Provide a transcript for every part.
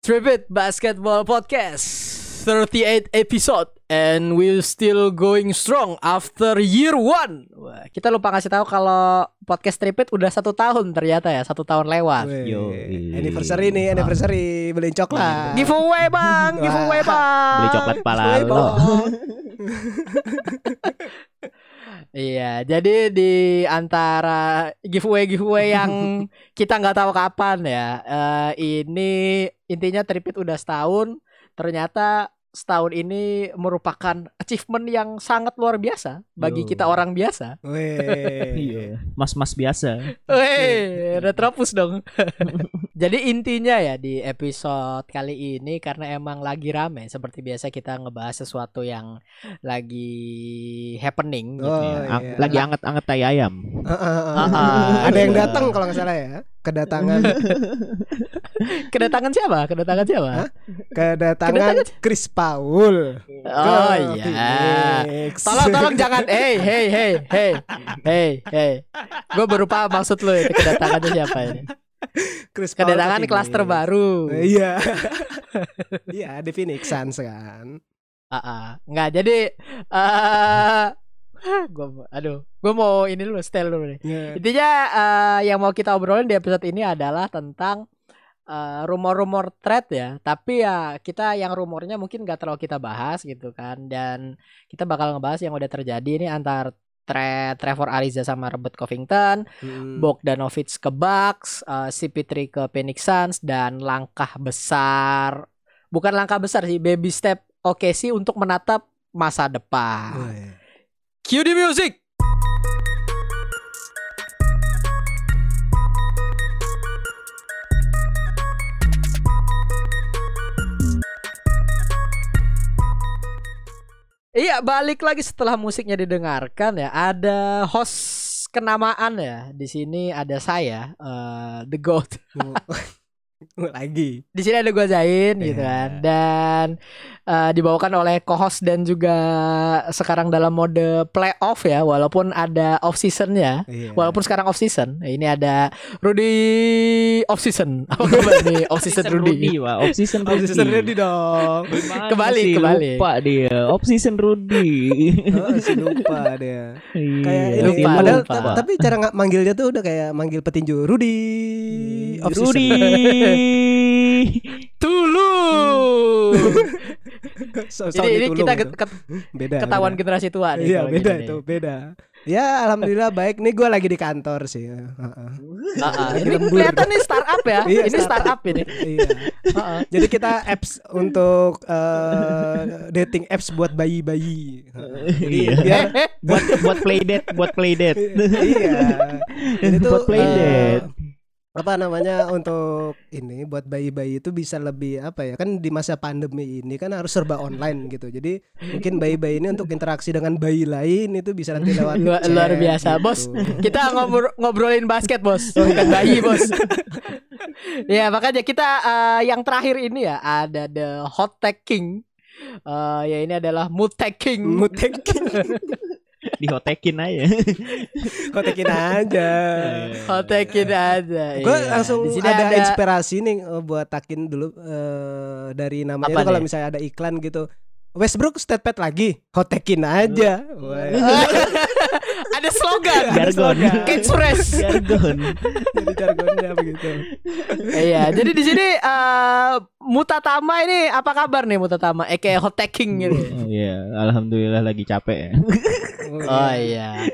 Tripit Basketball Podcast 38 episode and we're still going strong after year one. Wah, kita lupa ngasih tahu kalau podcast Tripit udah satu tahun ternyata ya satu tahun lewat. Yo. Anniversary nih, anniversary beliin coklat. Giveaway bang, giveaway bang. Beli coklat pala lo. Iya, jadi di antara giveaway giveaway yang kita nggak tahu kapan ya, eh, ini intinya Tripit udah setahun. Ternyata setahun ini merupakan achievement yang sangat luar biasa bagi Yo. kita orang biasa. Weh. Iya, mas-mas biasa. Weh, retropus dong. Jadi intinya ya di episode kali ini karena emang lagi rame seperti biasa kita ngebahas sesuatu yang lagi happening gitu Oh, ya. Ang- iya. Lagi anget-anget tai ayam. Ah, ah, ah. Ah, ah. Ada yang datang kalau nggak salah ya. Kedatangan Kedatangan siapa? Kedatangan siapa? Hah? kedatangan Kedatangan- Chris Paul. Oh iya. Tolong tolong jangan hey hey hey hey hey hey. Gue baru paham maksud lu itu kedatangannya siapa ini. Chris Paul ke Kedatangan kelas terbaru. Iya. Iya, di Phoenix Suns kan. Ah, nggak jadi eh gua aduh, gua mau ini dulu style dulu nih. Iya. Intinya eh, yang mau kita obrolin di episode ini adalah tentang eh, rumor-rumor thread ya. Tapi ya kita yang rumornya mungkin gak terlalu kita bahas gitu kan. Dan kita bakal ngebahas yang udah terjadi ini antar Tre Trevor Ariza sama Robert Covington, Hmm. Bogdanovic ke Bucks, eh, CP3 ke Phoenix Suns dan langkah besar bukan langkah besar sih, baby step OKC untuk menatap masa depan. Weh. Cue the music. Iya, balik lagi setelah musiknya didengarkan ya. Ada host kenamaan ya. Di sini ada saya, eh, The Goat. Lagi. Di sini ada gua Zain gitu Iya. kan. Dan eh, dibawakan oleh co-host dan juga sekarang dalam mode playoff ya, walaupun ada off season ya. Iya. Walaupun sekarang off season. Ini ada Rudy off season. Apa kabar nih off season Rudy? Wah, off season Rudy. season ready dong. Gimana Kebalik, sih? kebalik. Lupa dia. Off season Rudy. Oh, si lupa dia. Kayak ini. lupa, Padahal lupa. ta- tapi cara nggak manggilnya tuh udah kayak manggil petinju Rudy. off season. Rudy. Tulu. So- Jadi ini kita gitu. get- ket- beda. ketahuan beda. generasi tua nih. Iya beda gini itu nih. beda. Ya alhamdulillah baik nih gue lagi di kantor sih. Heeh. Ah. Lagi Ini kelihatan nih startup ya. Iya, ini startup ini. Iya. Jadi kita apps untuk eh, dating apps buat bayi-bayi. Heeh. Jadi Iya. Eh, eh, buat buat play date, buat play date. iya. Jadi tuh Buat play date. Apa namanya untuk ini buat bayi-bayi itu bisa lebih apa ya kan di masa pandemi ini kan harus serba online gitu jadi mungkin bayi-bayi ini untuk interaksi dengan bayi lain itu bisa nanti lewat Luar, chat luar biasa, gitu. bos. Kita ngobrol ngobrolin basket, bos, bukan bayi, bos. ya makanya kita eh, yang terakhir ini ya ada the hot tag king. Eh, ya ini adalah mood tag king. Mutekin, Dihotekin aja. kotekin aja. hot tag king aja. Gue Iya. langsung Di sini ada, inspirasi nih eh, buat takin dulu eh, dari namanya Apa itu kalau nih? misalnya ada iklan gitu. Westbrook state pad lagi, hotekin aja. Ada slogan. Jargon. Catchphrase. Jargon. Jadi jargonnya begitu. Iya, jadi di sini eh Mutatama ini apa kabar nih Mutatama? Eke hot tag king gitu. Iya, alhamdulillah lagi capek ya. Oh iya.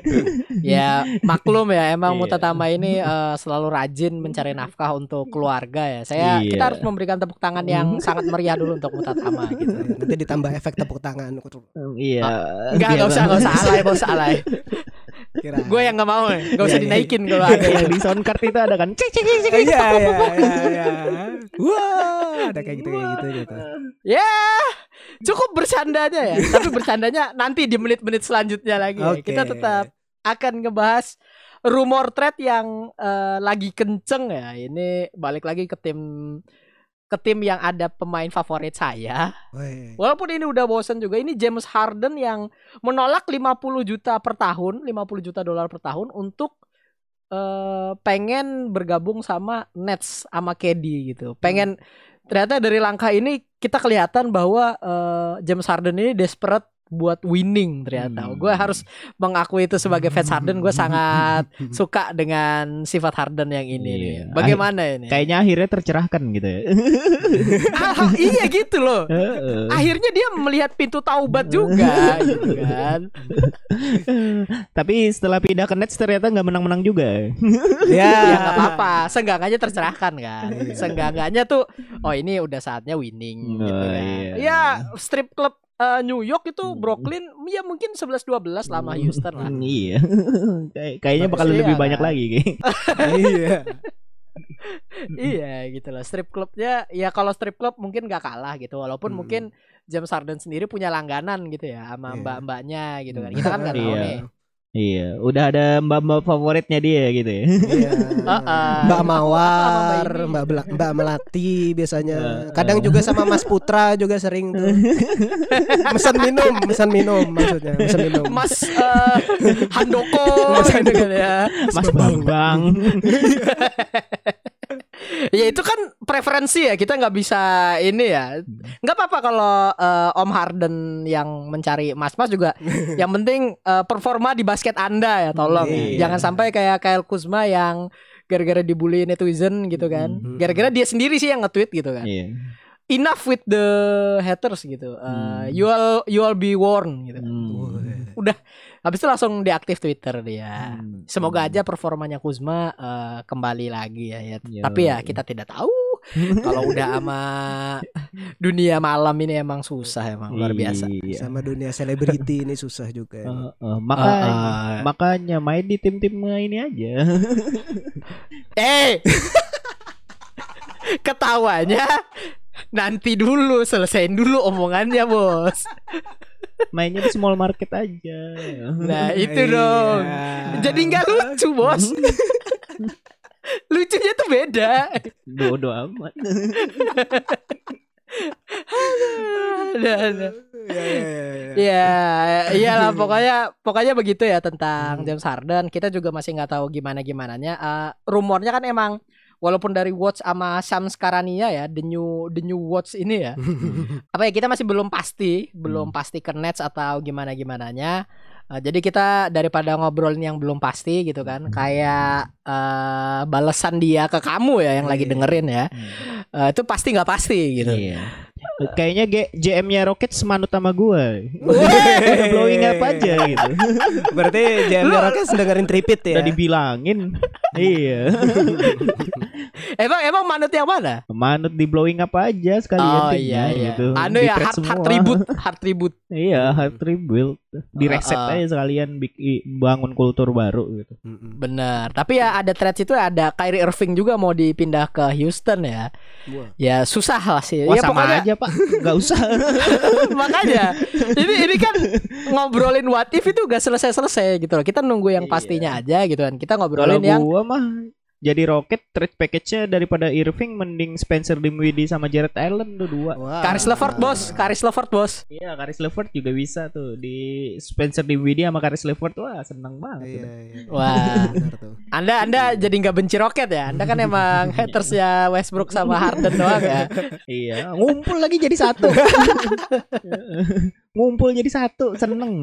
ya maklum ya emang Iya. Mutatama ini eh, selalu rajin mencari nafkah untuk keluarga ya. Saya Iya. kita harus memberikan tepuk tangan yang sangat meriah dulu untuk Mutatama gitu. Nanti ditambah efek tepuk tangan. Iya. Enggak, enggak usah, enggak usah alay, enggak usah alay. Gue yang enggak mau, enggak usah Iya, iya. dinaikin kalau ada yang di sound card itu ada kan cik cik cik cik. Iya iya iya iya. Wah, ada kayak gitu kayak gitu gitu. Ya, cukup bercandanya ya. Tapi bercandanya nanti di menit-menit selanjutnya lagi. ya. Oke. Kita tetap akan ngebahas rumor trade yang eh, lagi kenceng ya. Ini balik lagi ke tim ke tim yang ada pemain favorit saya. Woi. Walaupun ini udah bosen juga, ini James Harden yang menolak 50 juta per tahun, 50 juta dolar per tahun untuk eh pengen bergabung sama Nets sama KD gitu. Pengen ternyata dari langkah ini kita kelihatan bahwa eh, James Harden ini desperate buat winning ternyata. Hmm. Gue harus mengakui itu sebagai fans Harden. Gue sangat suka dengan sifat Harden yang ini. Iya. nih. Bagaimana ini? Kayaknya akhirnya tercerahkan gitu ya. Ah, iya gitu loh. Akhirnya dia melihat pintu taubat juga, gitu kan? Tapi setelah pindah ke Nets ternyata nggak menang-menang juga. ya. ya nggak apa-apa seenggaknya tercerahkan kan seenggaknya tuh oh ini udah saatnya winning gitu Oh, kan iya. ya strip club eh, New York itu Brooklyn ya mungkin 11-12 lama Houston lah Hmm, iya. Kayak- Kayaknya bakal lebih iya, banyak kan? lagi kayak. iya. iya gitu loh strip clubnya ya kalau strip club mungkin gak kalah gitu walaupun Hmm. mungkin James Harden sendiri punya langganan gitu ya sama Iya. mbak-mbaknya gitu kan kita kan nggak tahu Iya. nih Iya, udah ada mbak-mbak favoritnya dia gitu ya. Iya. Heeh. Mbak Mawar, Mbak ini. Mbak Bela- Mbak Melati biasanya. Heeh. Kadang juga sama Mas Putra juga sering tuh. Mesen minum, mesen minum maksudnya, mesen minum. Mas eh, Handoko gitu kan ya Mas Bambang. ya itu kan preferensi ya kita nggak bisa ini ya nggak apa-apa kalau eh, Om Harden yang mencari mas-mas juga yang penting eh, performa di basket anda ya tolong. Iya. jangan sampai kayak Kyle Kuzma yang gara-gara dibully netizen gitu kan Mhm. gara-gara dia sendiri sih yang nge-tweet gitu kan Iya. enough with the haters gitu Hmm. you all you all be warned gitu Hmm. Habis itu langsung deaktif Twitter dia Hmm. Semoga aja performanya Kuzma eh, kembali lagi ya, ya. Yo. Tapi ya kita tidak tahu kalau udah sama dunia malam ini emang susah emang luar biasa. Iya. Sama dunia selebriti ini susah juga. Eh, emang. eh, makanya, Ah, ah. makanya main di tim-tim ini aja. Eh, ketawanya nanti dulu selesaiin dulu omongannya bos. Mainnya di small market aja. Nah itu Iya. dong. Jadi nggak lucu bos. Lucunya tuh beda. Bodoh amat. Ada, ada. Iya, iya, iya, iya. Ya, iyalah pokoknya pokoknya begitu ya tentang James Harden. Kita juga masih nggak tahu gimana gimananya. Eh, rumornya kan emang walaupun dari Watch sama Shams Karania ya, the new the new Watch ini ya. apa ya kita masih belum pasti, belum pasti ke Nets atau gimana gimananya. Eh, jadi kita daripada ngobrolin yang belum pasti gitu kan, kayak eh balasan dia ke kamu ya yang lagi Iya. dengerin ya, Eh, itu pasti nggak pasti gitu. Iya. Kayaknya JM-nya Rocket semanut sama gue. Blowing up aja gitu. Berarti JM Rockets dengerin tripit ya. Udah dibilangin. iya. Emang emang manut yang mana? Manut di blowing up aja sekalian Oh iya iya. gitu. Anu ya hard, hard semua. ribut, hard ribut. Iya, hard rebuild. Di reset Ah, ah. aja sekalian bangun kultur baru gitu. Bener. Tapi ya ada threads itu ada Kyrie Irving juga mau dipindah ke Houston ya. Wah. Ya susah lah sih. Wah ya sama pokoknya aja pak, nggak usah. makanya ini ini kan ngobrolin what if itu gak selesai-selesai gitu loh. Kita nunggu yang Iya. pastinya aja gitu kan. Kita Kalau ngobrolin yang gua mah jadi Rocket trade package-nya daripada Irving mending Spencer Dinwiddie sama Jared Allen tuh dua. Wah. Karis Levert bos, Karis Levert bos. Iya, Karis Levert juga bisa tuh di Spencer Dinwiddie sama Karis Levert wah seneng banget. Iya, iya. Wah. Benar tuh. Anda Anda jadi nggak benci Rocket ya? Anda kan emang haters ya Westbrook sama Harden doang ya. Iya, ngumpul lagi jadi satu. ngumpul jadi satu, seneng.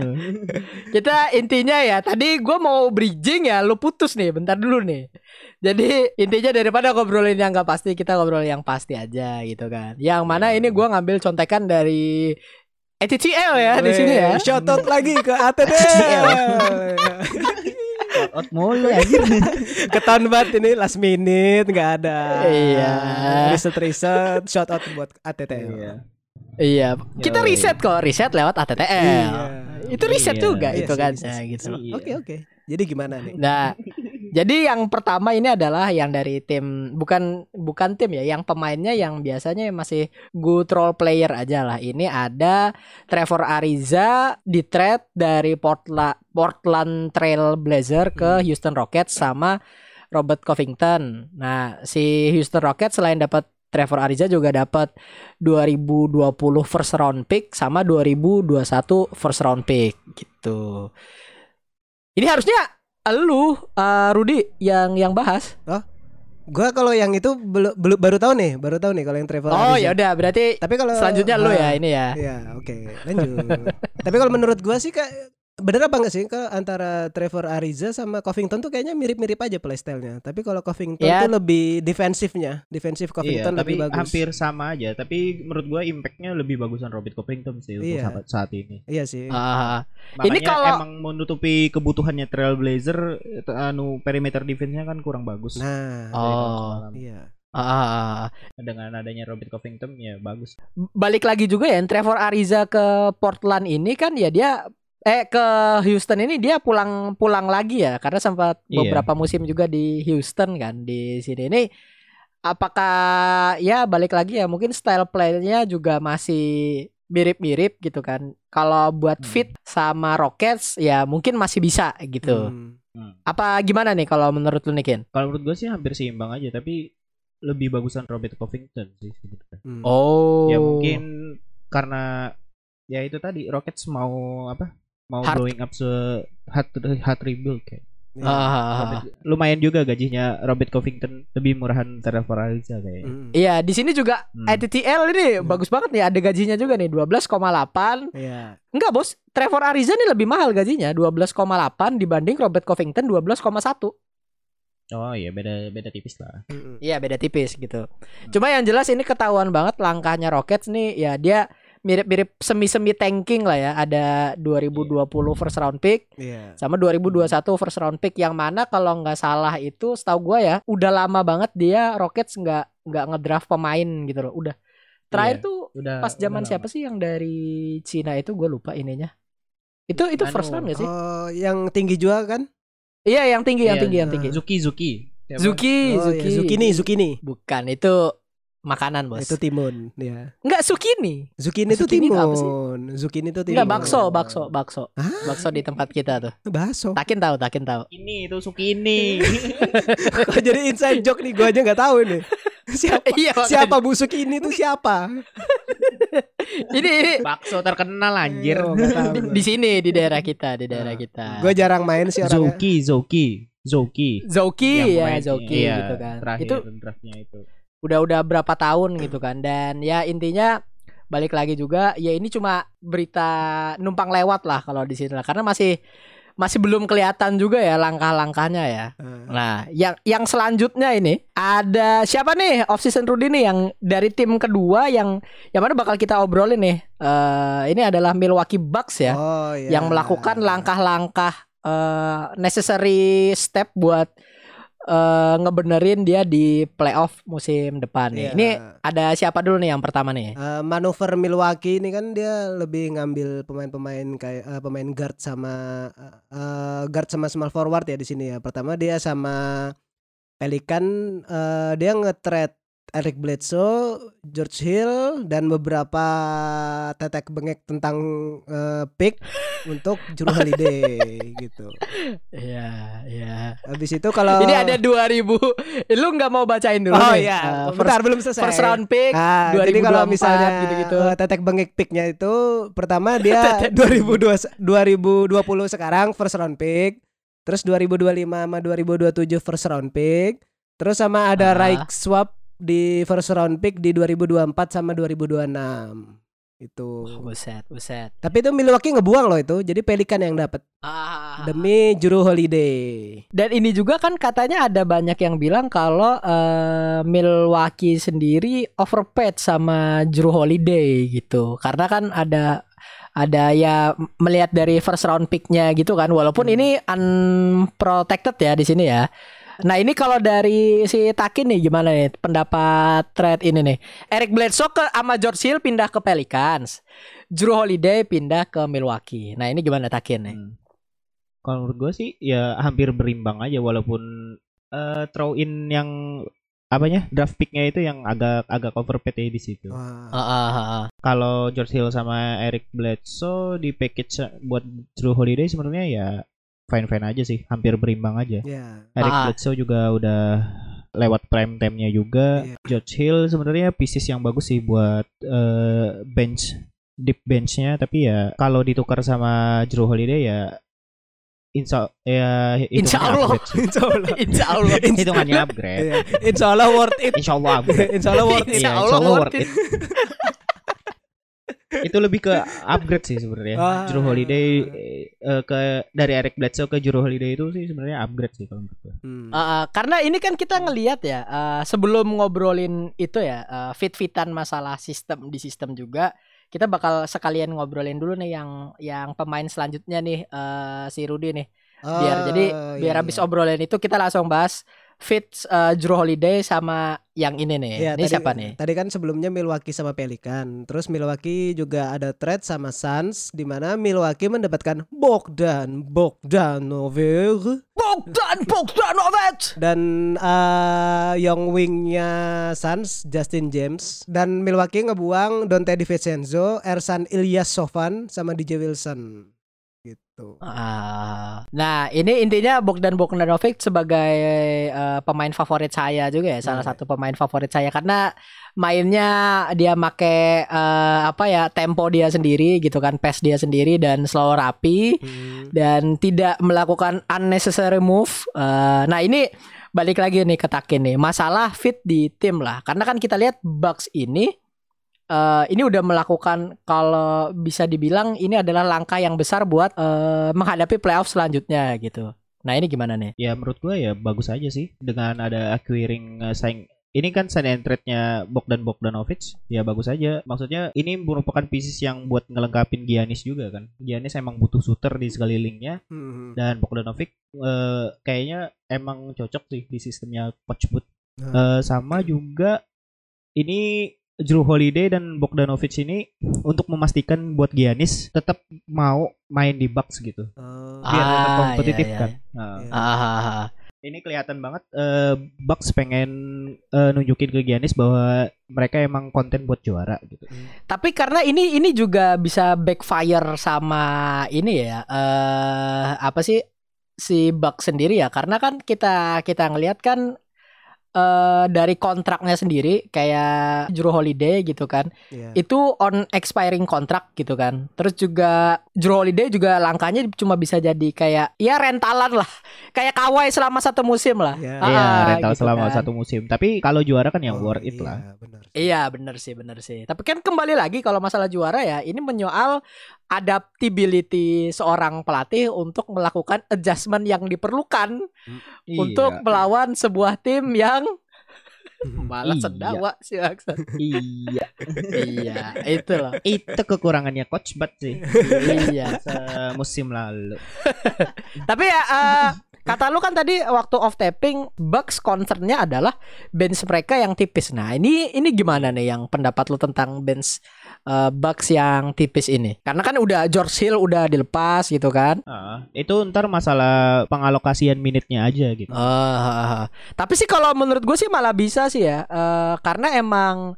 Kita intinya ya tadi gue mau bridging ya lu putus nih bentar dulu nih. Jadi intinya daripada ngobrolin yang gak pasti kita ngobrol yang pasti aja gitu kan. Yang mana ini gue ngambil contekan dari ETCL ya di sini ya. Shout out lagi ke ATT. Out mulu anjir. Ketahuan banget ini last minute nggak ada. Iya. Riset riset shout out buat ATT. Iya. Iya, kita Yoi. riset kok, riset lewat ATTL. Iya. Itu riset Iya. juga Iya itu kan riset, ya, riset. gitu. Iya. Oke oke. Jadi gimana nih? Nah, jadi yang pertama ini adalah yang dari tim bukan bukan tim ya, yang pemainnya yang biasanya masih good role player aja lah. Ini ada Trevor Ariza di trade dari Portland Portland Trail Blazer ke Houston Rockets sama Robert Covington. Nah, si Houston Rockets selain dapat Trevor Ariza juga dapat 2020 first round pick sama 2021 first round pick gitu. Ini harusnya lu uh, Rudi yang yang bahas. Gua kalau yang itu belum belum baru tahu nih, baru tahu nih kalau yang Trevor Oh ya udah berarti Tapi kalau selanjutnya lu ya Ah, ini ya. Iya, oke. Lanjut. Tapi kalau menurut gua sih kak bener apa enggak sih ke antara Trevor Ariza sama Covington tuh kayaknya mirip-mirip aja playstyle-nya. Tapi kalau Covington Ya. tuh lebih defensifnya, defensif Iya, Covington tapi lebih bagus. hampir sama aja. Tapi menurut gua impactnya lebih bagusan Robert Covington sih untuk Iya. saat, saat ini. Iya sih. Ah, Makanya Ini kalau- emang menutupi kebutuhannya Trailblazer, itu, anu perimeter defense-nya kan kurang bagus. Nah, Oh. iya. ah. Dengan adanya Robert Covington ya bagus. balik lagi juga ya Trevor Ariza ke Portland ini kan ya dia eh ke Houston ini dia pulang pulang lagi ya karena sempat Iya. beberapa musim juga di Houston kan di sini ini apakah ya balik lagi ya mungkin style playnya juga masih mirip-mirip gitu kan kalau buat Hmm. fit sama Rockets ya mungkin masih bisa gitu Hmm. Hmm. apa gimana nih kalau menurut lu Nikin? Kalau menurut gua sih hampir seimbang aja, tapi lebih bagusan Robert Covington sih sebenarnya. Hmm. Oh Ya mungkin karena ya itu tadi Rockets mau apa? Mau Hard. blowing up se hard, hard rebuild kayak. Iya. Ah, ah, ah. Robert- lumayan juga gajinya Robert Covington lebih murahan Trevor Ariza kayaknya. Iya di sini juga Hmm. ITTL ini Hmm. bagus banget nih ada gajinya juga nih 12,8 Iya. Enggak bos, Trevor Ariza nih lebih mahal gajinya 12,8 dibanding Robert Covington 12,1 Oh iya beda beda tipis lah. Hmm. Iya beda tipis gitu Cuma yang jelas ini ketahuan banget langkahnya Rockets nih Ya dia mirip-mirip semi-semi tanking lah ya Ada 2020 first round pick Iya. Sama 2021 first round pick Yang mana kalau nggak salah itu setahu gua ya Udah lama banget dia Rockets nggak nggak ngedraft pemain gitu loh Udah Terakhir Iya, tuh Udah pas zaman udah siapa sih yang dari Cina itu gue lupa ininya itu itu Anu, first round gak sih? Oh, yang tinggi juga kan? Iya yang tinggi yang Iya, tinggi yang nah. tinggi. Zuki Zuki. Siapa? Zuki, Oh, Zuki. iya. Zucchini, zucchini. Bukan itu makanan bos. Itu timun, ya. Enggak zucchini. Zucchini itu Zucchini itu apa sih? timun. Zucchini itu timun. Enggak bakso, bakso, bakso. Hah? Bakso di tempat kita tuh. Bakso. Takin tahu, takin tahu. Ini itu Sukini. Kok jadi inside joke nih gua aja nggak tahu nih. Siapa iya, siapa busuk ini tuh siapa? Ini ini Bakso terkenal anjir. Oh, nggak di, gua. di sini di daerah kita, di daerah Nah, kita. Gue jarang main sih orangnya. Zoki, Zoki, Zoki. Zoki Yang ya, Zoki iya, gitu kan. Terakhir Itu draftnya itu. Udah udah berapa tahun gitu kan dan ya intinya balik lagi juga ya ini cuma berita numpang lewat lah kalau di sini lah karena masih masih belum kelihatan juga ya langkah-langkahnya ya. Ah. Nah, yang yang selanjutnya ini ada siapa nih off season Rudy nih yang dari tim kedua yang yang mana bakal kita obrolin nih. Eh ini adalah Milwaukee Bucks ya Oh, iya. yang melakukan langkah-langkah eh necessary step buat eh ngebenerin dia di playoff musim depan nih. Iya. Ini ada siapa dulu nih yang pertama nih? Eh, manuver Milwaukee ini kan dia lebih ngambil pemain-pemain kayak eh, pemain guard sama eh, guard sama small forward ya di sini ya. Pertama dia sama Pelican eh, dia nge-trade Eric Bledsoe, George Hill dan beberapa tetek bengek tentang eh, pick untuk Jrue Holiday gitu. Iya, iya. Habis itu kalau Ini ada 2000. Lu nggak mau bacain dulu Oh nih? iya, Eh, bentar first, belum selesai. first round pick Ah, jadi kalau 2024 misalnya gitu-gitu. eh, tetek bengek picknya itu pertama dia 2002 2020 sekarang first round pick, terus 2025 sama 2027 first round pick, terus sama ada Ah. right swap di first round pick di 2024 sama 2026 itu. Buset, buset. Tapi itu Milwaukee ngebuang loh itu, jadi Pelican yang dapat Ah. demi Jrue Holiday. Dan ini juga kan katanya ada banyak yang bilang kalau eh, Milwaukee sendiri overpaid sama Drew Holiday gitu. Karena kan ada ada ya melihat dari first round picknya gitu kan. Walaupun Hmm. ini unprotected ya di sini ya. Nah ini kalau dari si Takin nih gimana nih pendapat trade ini nih? Eric Bledsoe ke sama George Hill pindah ke Pelicans, Drew Holiday pindah ke Milwaukee. Nah ini gimana Takin nih? Hmm. Kalau menurut gue sih ya hampir berimbang aja walaupun eh, throw in yang apanya draft picknya itu yang agak agak overpaid ya di situ. Wah. Ah, ah, ah, ah. Kalau George Hill sama Eric Bledsoe di package buat Drew Holiday sebenarnya ya fine fine aja sih, hampir berimbang aja. Ya. Eric Ah. Bledsoe juga udah lewat prime time-nya juga. Iya. George Hill sebenarnya pieces yang bagus sih buat eh, bench deep bench-nya tapi ya kalau ditukar sama Drew Holiday ya insya ya Insya Allah. Insya Allah. Insya Allah. hitungannya upgrade Iya. Insya Allah worth it. insya Allah upgrade Insya Allah worth it. Iya, Insya insya Allah worth it. Itu lebih ke upgrade sih sebenarnya. Ah. Drew Holiday eh, ke dari Eric Bledsoe ke Drew Holiday itu sih sebenarnya upgrade sih kalau menurut gue. Hmm. Uh, uh, karena ini kan kita ngelihat ya uh, sebelum ngobrolin itu ya uh, fit-fitan masalah sistem di sistem juga kita bakal sekalian ngobrolin dulu nih yang yang pemain selanjutnya nih uh, si Rudy nih biar Ah, jadi iya, biar habis iya. obrolan itu kita langsung bahas fit uh, Drew Holiday sama yang ini nih. Iya, ini tadi- siapa nih? Tadi kan sebelumnya Milwaukee sama Pelican. Terus Milwaukee juga ada trade sama Suns di mana Milwaukee mendapatkan Bogdan Bogdanovic. Bogdan Bogdanovic! Dan eh, young wingnya Suns Justin James. Dan Milwaukee ngebuang Dante DiVincenzo, Ersan Ilyasov sama DJ Wilson gitu. Ah, nah ini intinya Bogdan Bogdanovic sebagai eh, pemain favorit saya juga ya, salah Hmm. satu pemain favorit saya karena mainnya dia make eh, apa ya tempo dia sendiri gitu kan, pace dia sendiri dan slow rapi Hmm. dan tidak melakukan unnecessary move. Eh, nah ini balik lagi nih ke Takin nih, masalah fit di tim lah, karena kan kita lihat Bucks ini eh ini udah melakukan kalau bisa dibilang ini adalah langkah yang besar buat eh, menghadapi playoff selanjutnya gitu. Nah ini gimana nih? Ya menurut gue ya bagus aja sih dengan ada acquiring eh, sign ini kan sign and trade-nya Bogdan Bogdanovic ya bagus aja. Maksudnya ini merupakan pieces yang buat ngelengkapin Giannis juga kan. Giannis emang butuh shooter di sekelilingnya Hmm. dan Bogdanovic eh, kayaknya emang cocok sih di sistemnya coach Bud. Hmm. Eh, sama juga ini Drew Holiday dan Bogdanovic ini untuk memastikan buat Giannis tetap mau main di Bucks gitu. Oh. Biar tetap Ah, kompetitif iya, iya. kan. Nah, Iya. Ah, ah, ah. ini kelihatan banget eh, Bucks pengen eh, nunjukin ke Giannis bahwa mereka emang konten buat juara gitu. Tapi karena ini ini juga bisa backfire sama ini ya eh apa sih si Bucks sendiri ya karena kan kita kita ngelihat kan eh dari kontraknya sendiri kayak Drew Holiday gitu kan Iya. itu on expiring kontrak gitu kan. Terus juga Drew Holiday juga langkahnya cuma bisa jadi kayak ya rentalan lah. Kayak Kawhi selama satu musim lah. Iya. Ah, Iya, rental gitu selama kan. satu musim. Tapi kalau juara kan yang Oh, worth it iya, lah. benar. Iya bener sih bener sih. Tapi kan kembali lagi kalau masalah juara ya ini menyoal adaptability seorang pelatih untuk melakukan adjustment yang diperlukan untuk Iya. melawan sebuah tim yang malah Iya. sendawa sih Aksan. iya. iya itu loh. Itu kekurangannya coach Bud sih. iya. musim lalu. Tapi ya eh, kata lu kan tadi waktu off tapping Bucks concernnya adalah bench mereka yang tipis. Nah ini ini gimana nih yang pendapat lu tentang bench eh, Bucks yang tipis ini? Karena kan udah George Hill udah dilepas gitu kan. Ah, itu ntar masalah pengalokasian minitnya aja gitu. Ah, tapi sih kalau menurut gue sih malah bisa sih ya, Eh, karena emang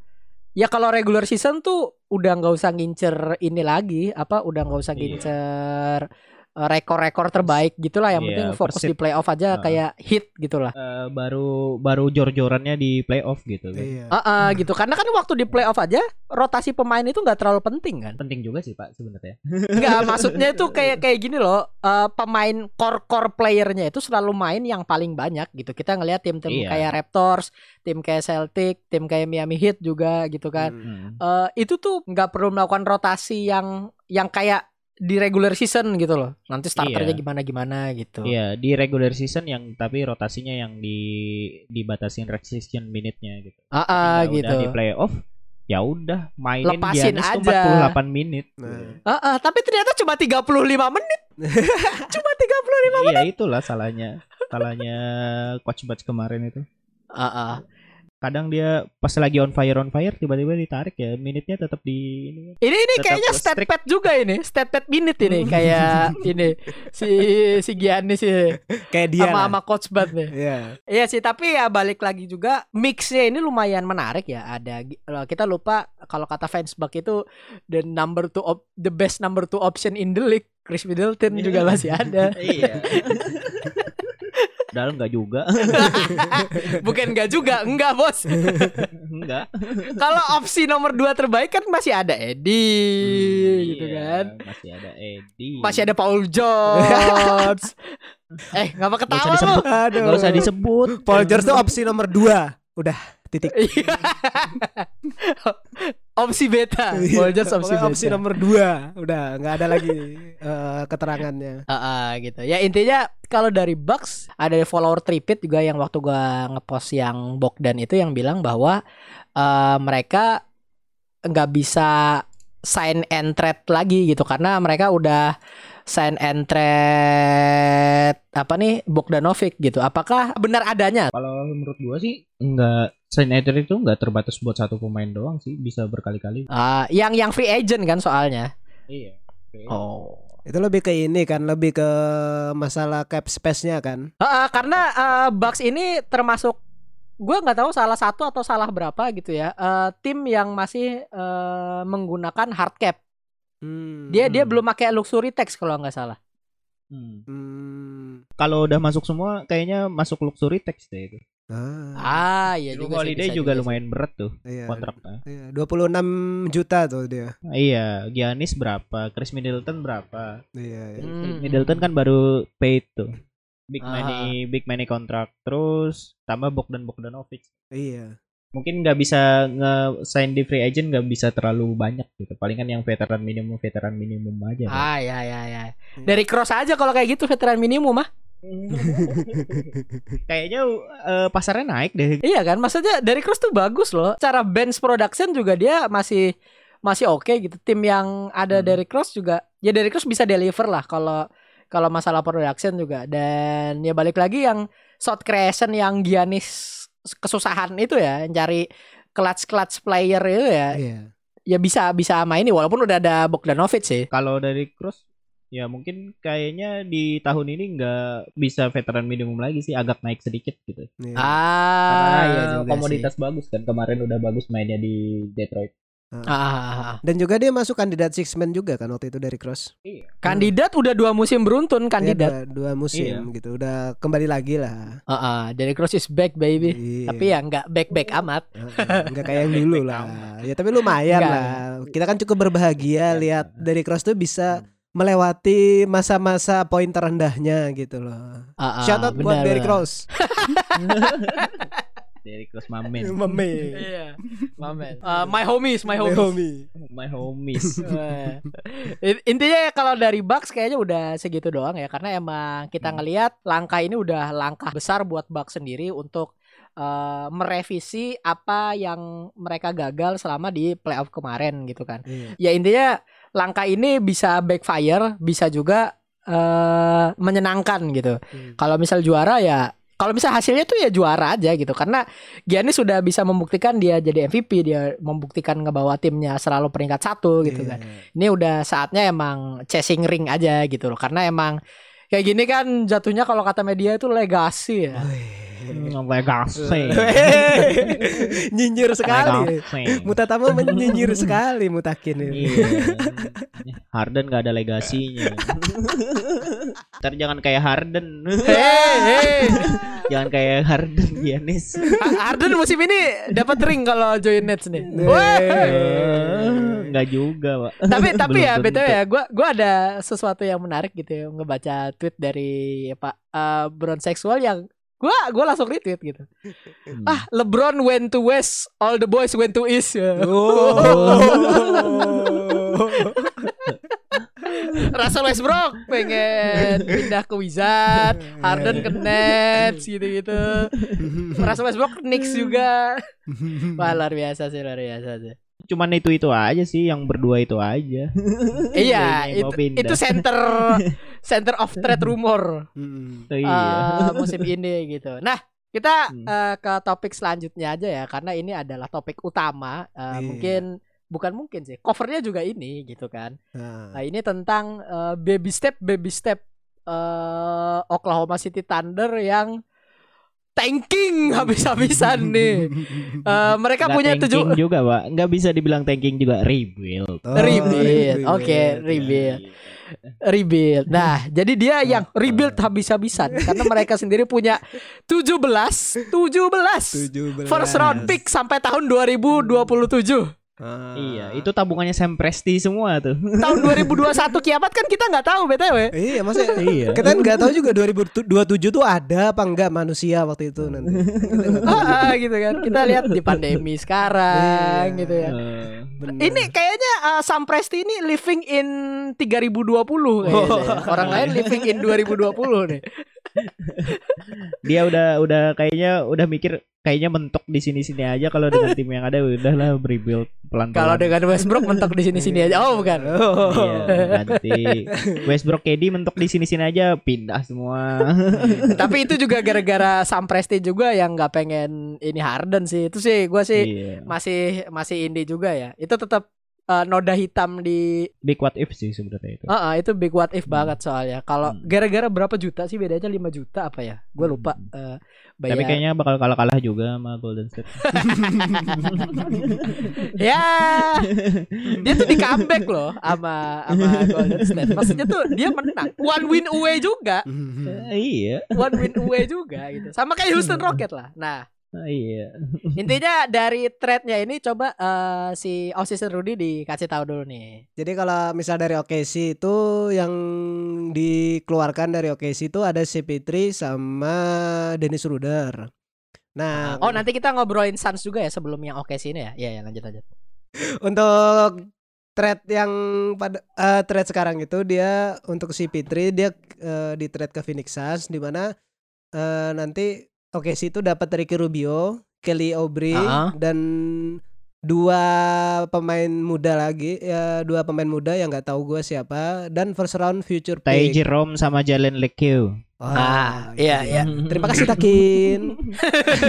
ya kalau regular season tuh udah nggak usah ngincer ini lagi, apa udah nggak usah Iya. ngincer eh, rekor-rekor terbaik gitulah. Yang Iya, penting fokus Persib. di playoff aja Ah. kayak hit gitulah. Eh, baru baru jor-jorannya di playoff gitu kan. Iya. Ah, ah, gitu. Karena kan waktu di playoff aja rotasi pemain itu nggak terlalu penting kan? Penting juga sih Pak sebenarnya. Enggak, maksudnya itu kayak kayak gini loh. eh, pemain core core playernya itu selalu main yang paling banyak gitu. Kita ngelihat tim-tim Iya. kayak Raptors, tim kayak Celtic, tim kayak Miami Heat juga gitu kan. Hmm. Hmm. Eh, itu tuh nggak perlu melakukan rotasi yang yang kayak di regular season gitu loh. Nanti starternya Iya. gimana gimana gitu. Iya, di regular season yang tapi rotasinya yang di dibatasin restriction minute-nya gitu. Ah, ah, Ketika gitu. Udah di playoff ya udah mainin Lepasin Giannis aja. 48 menit. Nah. Ah, ah, tapi ternyata cuma 35 menit. cuma 35 Iya itulah salahnya. Salahnya coach Batch kemarin itu. Ah, ah. Kadang dia pas lagi on fire on fire tiba-tiba ditarik ya minitnya tetap di ini. Ini ini Tetap kayaknya stat pad juga ini, stat pad minute ini kayak ini si si Giannis ini Kayak dia. sama sama coach Bud nih. Iya. Iya sih, tapi ya balik lagi juga mixnya ini lumayan menarik ya. Ada eh, kita lupa kalau kata fans Buck itu the number two op- the best number two option in the league. Chris Middleton juga masih ada. Iya. Padahal enggak juga. Bukan enggak juga, enggak bos. enggak. Kalau opsi nomor dua terbaik kan masih ada Eddie, gitu Iya, kan. Masih ada Eddie. Masih ada Paul George. eh, ngapa Nggak usah ketawa lu? disebut. Aduh. Enggak usah disebut. Paul George tuh opsi nomor dua. Udah titik. Iya. opsi beta. Paul George opsi Pokoknya beta. opsi nomor dua. Udah nggak ada lagi eh, keterangannya. Ah, ah, gitu. Ya intinya kalau dari Bucks ada follower tripit juga yang waktu gua ngepost yang Bogdan itu yang bilang bahwa eh, mereka nggak bisa sign and trade lagi gitu karena mereka udah sign and trade apa nih Bogdanovic gitu. Apakah benar adanya? Kalau menurut gua sih enggak sign and trade itu enggak terbatas buat satu pemain doang sih, bisa berkali-kali. Ah, yang yang free agent kan soalnya. Iya. Oh. Itu lebih ke ini kan, lebih ke masalah cap space-nya kan. Ah, ah, karena eh, Bucks ini termasuk gue nggak tahu salah satu atau salah berapa gitu ya eh, tim yang masih eh, menggunakan hard cap Hmm. dia dia Hmm. belum pakai luxury tax kalau nggak salah Hmm. Hmm. Kalau udah masuk semua kayaknya masuk luxury tax deh itu. Ah, ah iya juga Holiday bisa juga lumayan berat tuh iya. kontraknya. Iya, 26 juta tuh dia. Iya, Giannis berapa? Chris Middleton berapa? Iya, iya. Hmm. Chris Middleton kan baru paid tuh. Big Ah. money, big money kontrak terus tambah Bogdan Bogdanovic. Iya. Mungkin nggak bisa nge-sign di free agent nggak bisa terlalu banyak gitu. Palingan yang veteran minimum veteran minimum aja. Ah ya ya ya dari cross aja kalau kayak gitu veteran minimum mah Kayaknya eh, pasarnya naik deh. iya kan maksudnya dari cross tuh bagus loh cara bench production juga dia masih masih oke gitu tim yang ada Hmm. dari cross juga ya dari cross bisa deliver lah kalau kalau masalah production juga dan ya balik lagi yang shot creation yang Giannis kesusahan itu ya cari clutch clutch player itu ya Iya. ya bisa bisa sama ini walaupun udah ada Bogdanovic sih Kalau dari Cross ya mungkin kayaknya di tahun ini nggak bisa veteran minimum lagi sih, agak naik sedikit gitu. Iya. ah Karena iya juga komoditas bagus kan kemarin udah bagus mainnya di Detroit. Ah, ah, ah. Dan juga dia masuk kandidat six man juga kan waktu itu dari Cross. Iya. kandidat udah dua musim beruntun kandidat Iya, dua, dua musim Iya. gitu. Udah kembali lagi lah. Ah, ah, dari Cross is back baby Iya. tapi ya nggak back back amat Heeh, Enggak kayak yang dulu lah. Ya tapi lumayan Enggak. lah. Kita kan cukup berbahagia lihat dari Cross tuh bisa melewati masa-masa poin terendahnya gitu loh. Ah, ah, Shout out buat Derrick benar. Cross Mamen. Meme. Iya, mamen. Uh, my homies, my My homies. homie. My homies. Eh, in- Intinya ya kalau dari Bucks kayaknya udah segitu doang ya karena emang kita Hmm. ngelihat langkah ini udah langkah besar buat Bucks sendiri untuk eh, merevisi apa yang mereka gagal selama di playoff kemarin gitu kan. Iya. Ya intinya langkah ini bisa backfire, bisa juga eh menyenangkan gitu. Hmm. Kalau misal juara ya kalau misal hasilnya tuh ya juara aja gitu. Karena Giannis sudah bisa membuktikan dia jadi MVP dia membuktikan ngebawa timnya selalu peringkat satu gitu kan. Iya. ini udah saatnya emang chasing ring aja gitu loh. Karena emang kayak gini kan jatuhnya kalau kata media itu legasi ya Legacy. Nyinyir sekali. Legacy. Mutatama menyinyir sekali Mutakin ini. Iya. Harden gak ada legasinya. Ntar jangan kayak Harden. hei hei jangan kayak Harden Giannis. Harden musim ini dapat ring kalau join Nets nih. Weh. Enggak juga, Pak. tapi tapi ya btw ya gue gua ada sesuatu yang menarik gitu ya ngebaca tweet dari Pak eh, Brown seksual yang gue gua langsung retweet gitu Hmm. ah LeBron went to west all the boys went to east Oh. Russell Westbrook pengen pindah ke Wizard Harden ke Nets gitu-gitu Russell Westbrook Knicks juga Wah luar biasa sih luar biasa sih Cuman itu-itu aja sih yang berdua itu aja. Iya itu, itu center Center of trade rumor Hmm. Oh, iya. eh, musim ini gitu. Nah, kita Hmm. eh, ke topik selanjutnya aja ya karena ini adalah topik utama. Eh, Iya. Mungkin bukan mungkin sih. Covernya juga ini gitu kan. Nah, Nah, ini tentang eh, baby step baby step eh, Oklahoma City Thunder yang tanking habis-habisan nih. Eh, mereka Nggak punya tujuh juga, Pak. Nggak bisa dibilang tanking juga rebuild. Oh, rebuild. Oke, rebuild. rebuild. Rebuild. Nah, jadi dia yang rebuild habis-habisan karena mereka sendiri punya 17 17 17. first round pick sampai tahun 2027. Ah. Iya, itu tabungannya Sam Presti semua tuh. Tahun 2021 kiamat kan kita nggak tahu BTW. Iya, maksudnya Iya. kita nggak tahu juga 2027 tuh ada apa enggak manusia waktu itu nanti. Ah, ah, gitu kan. Kita lihat di pandemi sekarang Iya. gitu ya. Bener. Ini kayaknya uh, Sam Presti ini living in 3020 kayaknya. ya. Orang lain living in 2020 nih. dia udah udah kayaknya udah mikir kayaknya mentok di sini-sini aja kalau dengan tim yang ada udahlah rebuild pelan-pelan. Kalau dengan Westbrook mentok di sini-sini aja. Oh, bukan. Iya, nanti Westbrook KD mentok di sini-sini aja pindah semua. Tapi itu juga gara-gara Sam Presti juga yang nggak pengen ini Harden sih. Itu sih gua sih iya. masih masih indie juga ya. Itu tetap uh, noda hitam di Big what if sih sebenarnya itu. Ah, ah, itu big what if banget soalnya. Kalau Hmm. gara-gara berapa juta sih bedanya 5 juta apa ya? Gue lupa eh, bayar. Tapi kayaknya bakal kalah-kalah juga sama Golden State. ya dia tuh di comeback loh sama sama Golden State. Maksudnya tuh dia menang. One win away juga. Eh, iya, One win away juga gitu. Sama kayak Houston Rocket lah. Nah, Eh, iya. intinya dari trade-nya ini coba eh, si Osisi Rudy dikasih tahu dulu nih. Jadi kalau misal dari OKC itu yang dikeluarkan dari OKC itu ada CP3 sama Dennis Ruder. Nah, Oh, nanti kita ngobrolin Suns juga ya sebelum yang oke sini ya. Iya, ya, lanjut lanjut. untuk trade yang pada eh, trade sekarang itu dia untuk CP3 dia eh, di trade ke Phoenix Suns di mana eh, nanti OKC itu dapat Ricky Rubio, Kelly Oubre Ah. dan dua pemain muda lagi ya dua pemain muda yang nggak tahu gue siapa dan first round future Tai pick. Jerome sama Jalen Lekeu. Ah, itu iya, iya. Terima kasih Takin.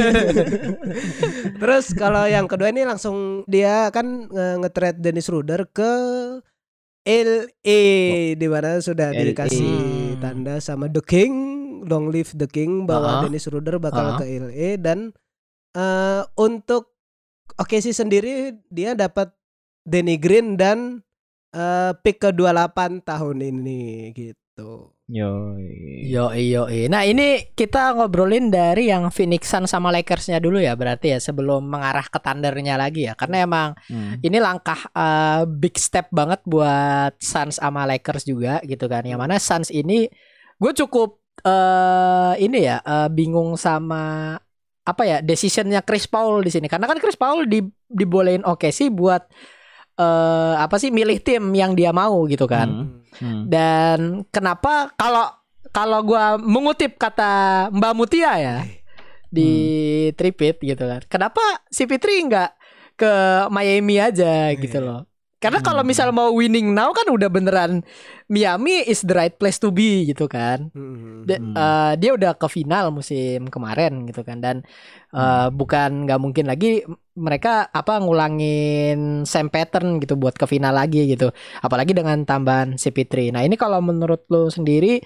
Terus kalau yang kedua ini langsung dia kan nge- nge-trade Dennis Ruder ke LA di mana sudah LA. dikasih tanda sama The King, Long Live The King bahwa Ah. Dennis Ruder bakal Ah. ke LA dan eh, untuk OKC sendiri dia dapat Danny Green dan eh, pick ke 28 tahun ini gitu. Yoi. Yo yo Nah ini kita ngobrolin dari yang Phoenix Suns sama Lakersnya dulu ya berarti ya sebelum mengarah ke Thundernya lagi ya karena emang Hmm. ini langkah uh, big step banget buat Suns sama Lakers juga gitu kan yang mana Suns ini gue cukup uh, ini ya uh, bingung sama apa ya decisionnya Chris Paul di sini karena kan Chris Paul di dibolehin oke sih buat uh, apa sih milih tim yang dia mau gitu kan. Hmm. Hmm. Dan kenapa kalau kalau gua mengutip kata Mbak Mutia ya di Tripit gitu kan. Kenapa si Fitri nggak ke Miami aja gitu loh. Karena kalau Hmm. misal mau winning now kan udah beneran Miami is the right place to be gitu kan. Hmm. Da- Hmm. eh, dia udah ke final musim kemarin gitu kan dan eh, bukan nggak mungkin lagi mereka apa ngulangin same pattern gitu buat ke final lagi gitu apalagi dengan tambahan CP3 nah ini kalau menurut lo sendiri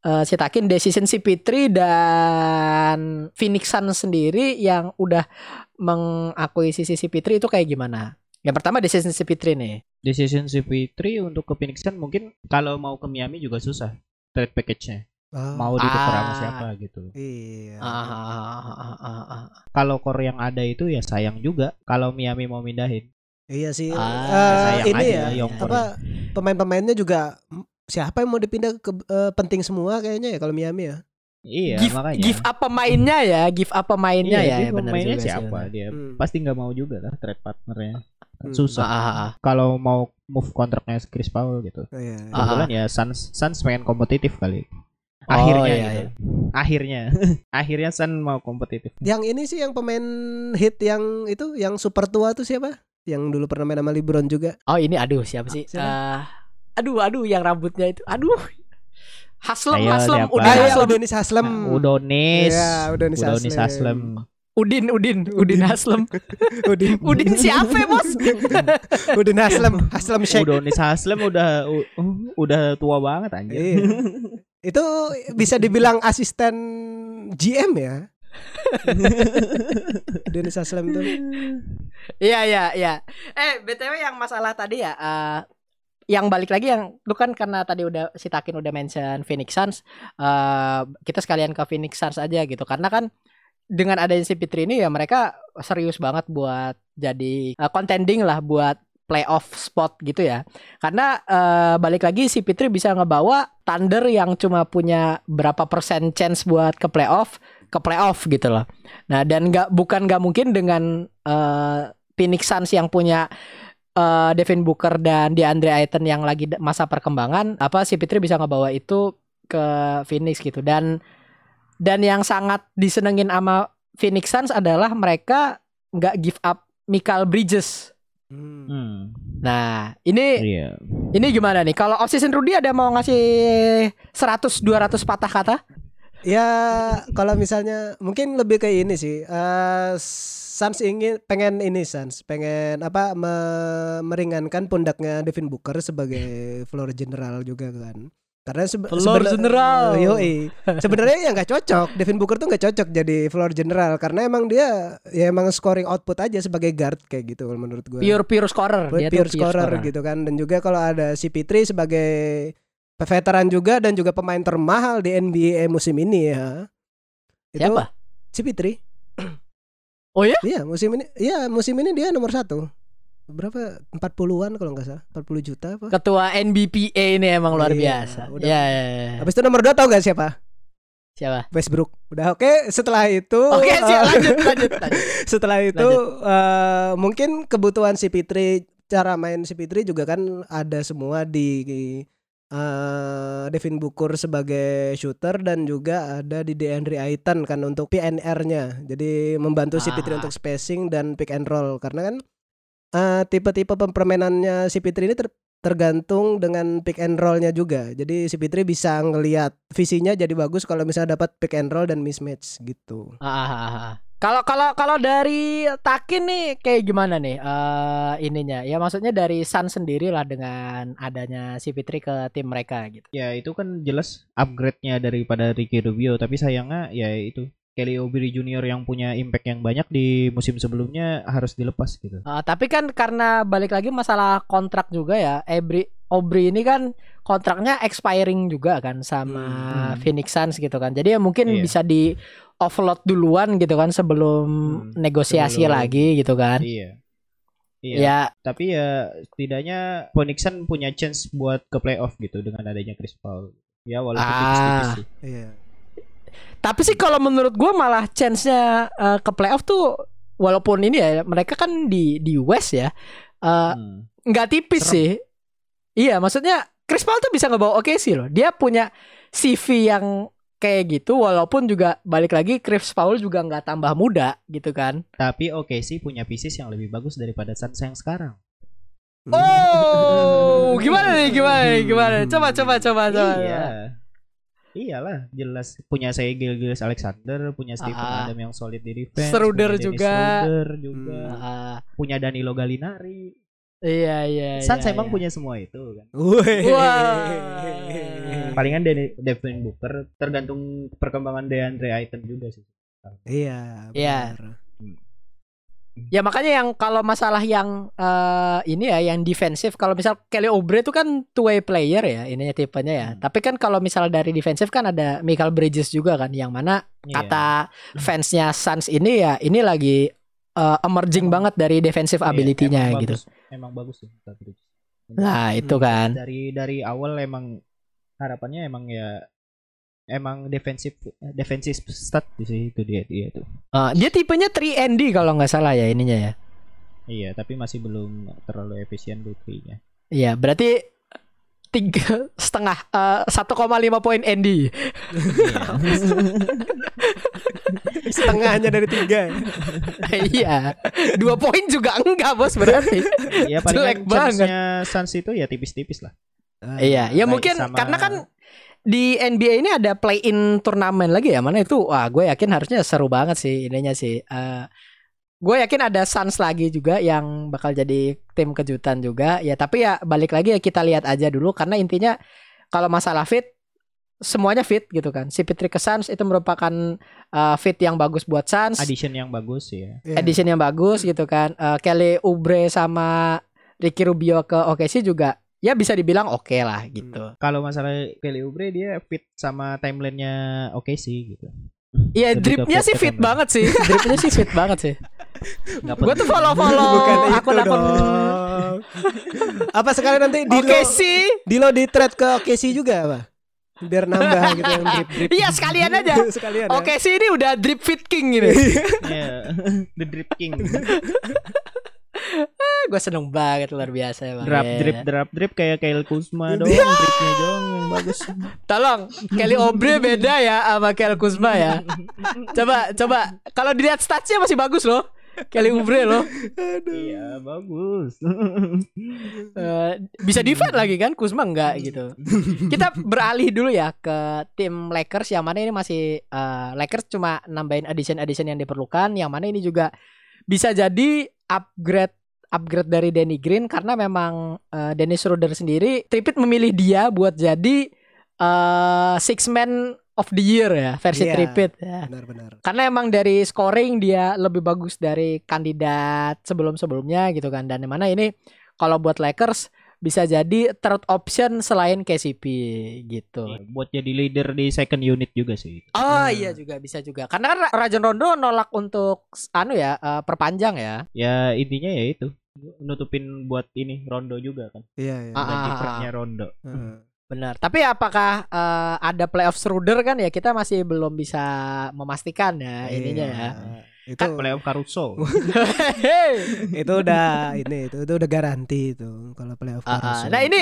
eh, si Takin decision CP3 dan Phoenix Suns sendiri yang udah mengakuisisi CP3 itu kayak gimana yang pertama decision CP3 nih Decision CP3 untuk ke Phoenix Suns mungkin kalau mau ke Miami juga susah trade package-nya. Ah, Mau ditukar sama Ah. siapa gitu. Iya. Ah, ah, ah, ah, ah, ah. Kalau core yang ada itu ya sayang juga kalau Miami mau mindahin. Iya sih. Ah, sayang ini aja ya Young apa pemain-pemainnya juga siapa yang mau dipindah ke eh, penting semua kayaknya ya kalau Miami ya. Iya, give, makanya. give up pemainnya ya, give up pemainnya Iya, ya, pemainnya juga sih, siapa benar. dia? Hmm. Pasti nggak mau juga lah trade partnernya. Hmm. Susah. Ah, ah, ah. Kalau mau move kontraknya Chris Paul gitu. Oh, iya. Ah. Kebetulan ya Suns Suns pengen kompetitif kali. Oh, Akhirnya iya, gitu. Akhirnya. Akhirnya Suns mau kompetitif. Yang ini sih yang pemain hit yang itu yang super tua tuh siapa? Yang dulu pernah main sama LeBron juga. Oh ini aduh siapa sih? Siapa? Eh, aduh aduh yang rambutnya itu, aduh. Haslem, Ayo, Haslem, Ah, iya, Haslem. Udonis Haslem. Udonis. Iya, Udonis Udonis Haslem. Haslem. Udin, Udin, Udin Haslem. Udin. Udin siapa bos? Udin Haslem, Haslem Shake. Udonis Haslem udah uh, udah tua banget anjir. Iya. Itu bisa dibilang asisten GM ya. Dennis Aslam tuh. Iya iya iya. Eh btw yang masalah tadi ya, eh, yang balik lagi yang lu kan karena tadi udah si Takin udah mention Phoenix Suns, eh kita sekalian ke Phoenix Suns aja gitu karena kan dengan adanya si Fitri ini ya mereka serius banget buat jadi eh, contending lah buat playoff spot gitu ya. Karena eh, balik lagi si Fitri bisa ngebawa Thunder yang cuma punya berapa persen chance buat ke playoff ke playoff gitu loh. Nah dan nggak bukan nggak mungkin dengan eh, Phoenix Suns yang punya eh, Devin Booker dan DeAndre Ayton yang lagi masa perkembangan, apa si Fitri bisa ngebawa itu ke Phoenix gitu dan dan yang sangat disenengin sama Phoenix Suns adalah mereka nggak give up Michael Bridges. Hmm. Hmm. Nah ini Iya. ini gimana nih? Kalau off season Rudy ada mau ngasih 100 200 patah kata? Ya kalau misalnya mungkin lebih ke ini sih. eh Suns ingin pengen ini Suns pengen apa me- meringankan pundaknya Devin Booker sebagai floor general juga kan. Karena sebe- Floor general. Yoi. Sebenarnya ya nggak cocok. Devin Booker tuh nggak cocok jadi floor general karena emang dia ya emang scoring output aja sebagai guard kayak gitu menurut gue. Pure pure scorer. pure, Dia tuh pure scorer gitu kan dan juga kalau ada si Pitri sebagai veteran juga dan juga pemain termahal di NBA musim ini ya. Itu Siapa? Si Pitri. Oh ya? Iya musim ini, iya musim ini dia nomor satu. Berapa? 40-an kalau nggak salah, 40 juta apa? Ketua NBPA ini emang luar Iya, biasa. udah. Ya, ya, ya. Habis itu nomor 2 tau gak siapa? Siapa? Westbrook. Udah oke. Setelah itu, Oke, eh, siap lanjut lanjut lanjut. setelah itu eh, mungkin kebutuhan si Pitri, cara main si Pitri juga kan ada semua di eh Devin Booker sebagai shooter dan juga ada di DeAndre Ayton kan untuk PNR-nya. Jadi membantu si Pitri Ah. untuk spacing dan pick and roll karena kan eh, tipe-tipe permainannya si Pitri ini ter- tergantung dengan pick and roll-nya juga. Jadi si Pitri bisa ngelihat visinya jadi bagus kalau misalnya dapat pick and roll dan mismatch gitu. Ah, ah, ah. Kalau kalau kalau dari Takin nih kayak gimana nih eh ininya? Ya maksudnya dari Sun sendiri lah dengan adanya si Fitri ke tim mereka gitu. Ya itu kan jelas upgrade-nya daripada Ricky Rubio, tapi sayangnya ya itu Kelly Oubre Junior yang punya impact yang banyak di musim sebelumnya harus dilepas gitu. Eh, tapi kan karena balik lagi masalah kontrak juga ya, Ebri Aubrey ini kan kontraknya expiring juga kan sama Hmm. Phoenix Suns gitu kan. Jadi ya mungkin Iya. bisa di offload duluan gitu kan sebelum Hmm, negosiasi sebelum- lagi gitu kan. Iya. Iya. Ya, Tapi ya setidaknya Phoenix Sun punya chance buat ke playoff gitu dengan adanya Chris Paul. Ya walaupun Ah. tipis-tipis sih. Iya. Tapi sih kalau menurut gua malah chance-nya eh, ke playoff tuh walaupun ini ya mereka kan di di West ya. eh, Hmm. nggak tipis Serem. sih. Iya, maksudnya Chris Paul tuh bisa ngebawa oke sih loh. Dia punya CV yang kayak gitu walaupun juga balik lagi Chris Paul juga nggak tambah muda gitu kan. Tapi oke sih punya pieces yang lebih bagus daripada Suns yang sekarang. Oh, gimana nih? Gimana nih? Gimana? Coba coba coba coba. Iya. Iyalah, jelas punya saya Gilgeous Alexander, punya Stephen Ah. Adam yang solid di defense, Dennis juga. Schroeder juga, Ah, punya Danilo Gallinari. iya iya. Suns iya, emang iya. punya semua itu kan. Wah. Palingan Deni- Devin Booker tergantung perkembangan DeAndre Ayton juga sih. Iya. Iya. Ya makanya yang kalau masalah yang eh, ini ya yang defensif kalau misal Kelly Oubre itu kan two way player ya ininya tipenya ya. Hmm. Tapi kan kalau misal dari defensif kan ada Michael Bridges juga kan yang mana Iya. kata fansnya Suns ini ya ini lagi eh, emerging Emang- banget dari defensive Iya, ability-nya gitu. bagus. Emang bagus sih Michael Bridges. Nah, itu Hmm, kan. Dari dari awal emang harapannya emang ya emang defensif defensif stat sih itu dia dia tuh. Eh, dia tipenya 3ND kalau nggak salah ya ininya ya. Iya, tapi masih belum terlalu efisien nya Iya, berarti tiga setengah eh, 1,5 poin ND. Setengahnya dari tiga. iya. Dua poin juga enggak, Bos, berarti. ya paling banget. Suns itu ya tipis-tipis lah. Iya, ya mungkin sama- karena kan di NBA ini ada play-in turnamen lagi ya mana itu wah gue yakin harusnya seru banget sih ininya sih Eh, gue yakin ada Suns lagi juga yang bakal jadi tim kejutan juga ya tapi ya balik lagi ya kita lihat aja dulu karena intinya kalau masalah fit semuanya fit gitu kan. Si Patrick ke Suns itu merupakan uh, fit yang bagus buat Suns. Addition yang bagus ya. Iya. Edition yang bagus gitu kan. Uh, Kelly Oubre sama Ricky Rubio ke OKC juga ya bisa dibilang oke lah gitu. Kalau masalah Kelly Oubre dia fit sama timelinenya oke sih gitu. Iya dripnya sih fit banget sih. Dripnya sih fit banget sih. Gue tuh penting. follow-follow Bukan itu akun-akun dong. apa sekali nanti Dilo OKC. Dilo di thread ke OKC juga apa? Biar nambah gitu yang drip drip. Iya sekalian aja. sekalian. ya. OKC ini udah drip fit king gitu. Iya. The Drip King. Gue seneng banget luar biasa emang. Drop Ya. drip drop drip kayak Kyle Kuzma dong, dripnya dong yang bagus. Tolong Kelly Oubre beda ya sama Kel Kuzma ya. Coba coba kalau dilihat statsnya masih bagus loh. Kelly Oubre loh. Iya, bagus. Eh, bisa defend lagi kan Kuzma enggak gitu. Kita beralih dulu ya ke tim Lakers yang mana ini masih eh, Lakers cuma nambahin addition-addition yang diperlukan yang mana ini juga bisa jadi upgrade upgrade dari Danny Green karena memang eh, Dennis Schroeder sendiri Tripit memilih dia buat jadi eh six man of the year ya versi Iya. Tripit ya. Benar-benar. Karena emang dari scoring dia lebih bagus dari kandidat sebelum-sebelumnya gitu kan. Dan yang mana ini kalau buat Lakers bisa jadi third option selain KCP gitu. Iya, buat jadi leader di second unit juga sih. Oh Hmm. iya juga bisa juga. Karena kan Rajon Rondo nolak untuk anu ya eh, perpanjang ya. Ya intinya ya itu nutupin buat ini Rondo juga kan. Iya, iya. Ah, Gaji ah, Rondo. Heeh. Benar. Tapi apakah eh, ada playoff Schroeder kan ya kita masih belum bisa memastikan ya ininya ya. Itu Kan playoff Caruso. itu udah ini itu itu udah garanti itu kalau playoff Ah, ah. Caruso. Nah ini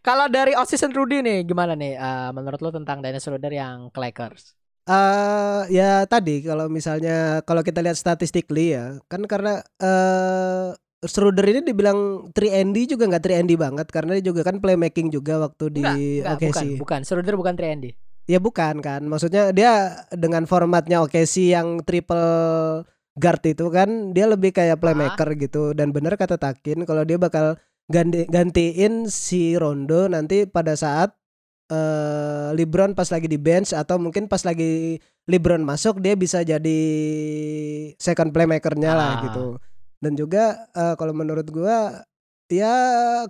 kalau dari offseason Rudy nih gimana nih eh, menurut lo tentang Dennis Schroeder yang ke Lakers? Eh, ya tadi kalau misalnya kalau kita lihat statistically ya kan karena eh Schroeder ini dibilang 3ND juga nggak 3ND banget karena dia juga kan playmaking juga waktu di Enggak, OKC. bukan, bukan. Schroeder bukan 3 Ya bukan kan. Maksudnya dia dengan formatnya OKC yang triple guard itu kan dia lebih kayak playmaker gitu dan bener kata Takin kalau dia bakal ganti gantiin si Rondo nanti pada saat eh LeBron pas lagi di bench atau mungkin pas lagi LeBron masuk dia bisa jadi second playmakernya lah Ah. gitu. Dan juga eh, kalau menurut gua ya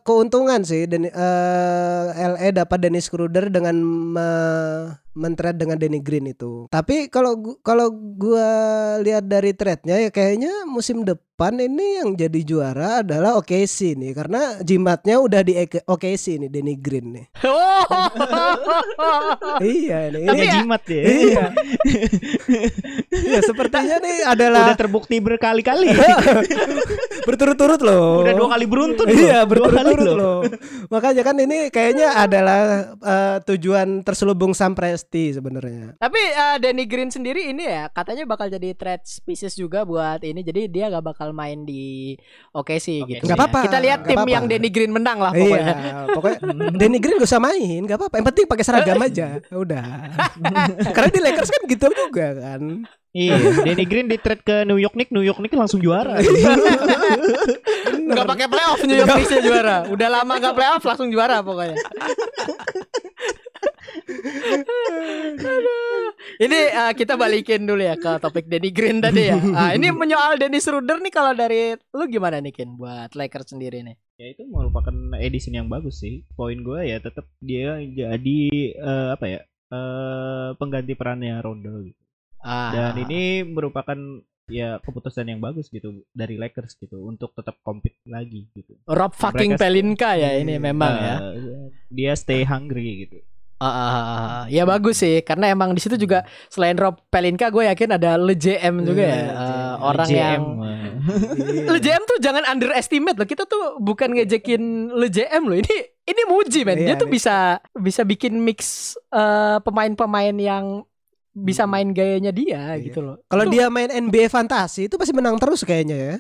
keuntungan sih dan eh, LA dapat Dennis Schroeder dengan me- men-trade dengan Danny Green itu. Tapi kalau kalau gua lihat dari trade-nya ya kayaknya musim depan ini yang jadi juara adalah OKC nih karena jimatnya udah di Eke- OKC nih Danny Green nih. iya nih. Tapi Ini, jimat ya. iya. Iya, sepertinya nih adalah Udah terbukti berkali-kali. berturut-turut loh. Udah dua kali beruntun Iya loh. Berturut-turut loh. Makanya kan ini kayaknya adalah eh, tujuan terselubung Sam Presti sebenarnya. Tapi eh, Danny Green sendiri ini ya katanya bakal jadi trade species juga buat ini. Jadi dia gak bakal main di OKC Oke, gitu. nggak ya. apa-apa, Kita lihat nggak tim apa-apa. yang Danny Green menang lah pokoknya. Iya, pokoknya Danny Green gak usah main, gak apa-apa. Yang penting pakai seragam aja, udah. Karena di Lakers kan gitu juga kan. Iya, Danny Green di trade ke New York Knicks, New York Knicks langsung juara. Nggak pakai playoff New York Knicks juara. Udah lama gak playoff langsung juara pokoknya. Aduh. Ini eh, kita balikin dulu ya ke topik Danny Green tadi ya. Ah, ini menyoal Dennis Schroeder nih kalau dari lu gimana nih Kin buat Lakers sendiri nih? ya itu merupakan edition yang bagus sih. Poin gue ya tetap dia jadi eh, apa ya? eh pengganti perannya Rondo gitu. Ah. Dan ini merupakan ya keputusan yang bagus gitu dari Lakers gitu untuk tetap compete lagi gitu. Rob fucking Mereka- Pelinka ya ini Iya. memang ya. Eh, Dia stay hungry gitu. Ah. ya bagus sih karena emang di situ juga selain Rob Pelinka gue yakin ada Le JM juga ya eh, orang GM, yang eh. Le JM tuh jangan underestimate loh kita tuh bukan ngejekin Le JM loh ini ini muji men dia Iya, tuh nih. bisa bisa bikin mix eh, pemain-pemain yang bisa main gayanya dia Iya. gitu loh Kalau dia main NBA fantasi itu pasti menang terus kayaknya ya.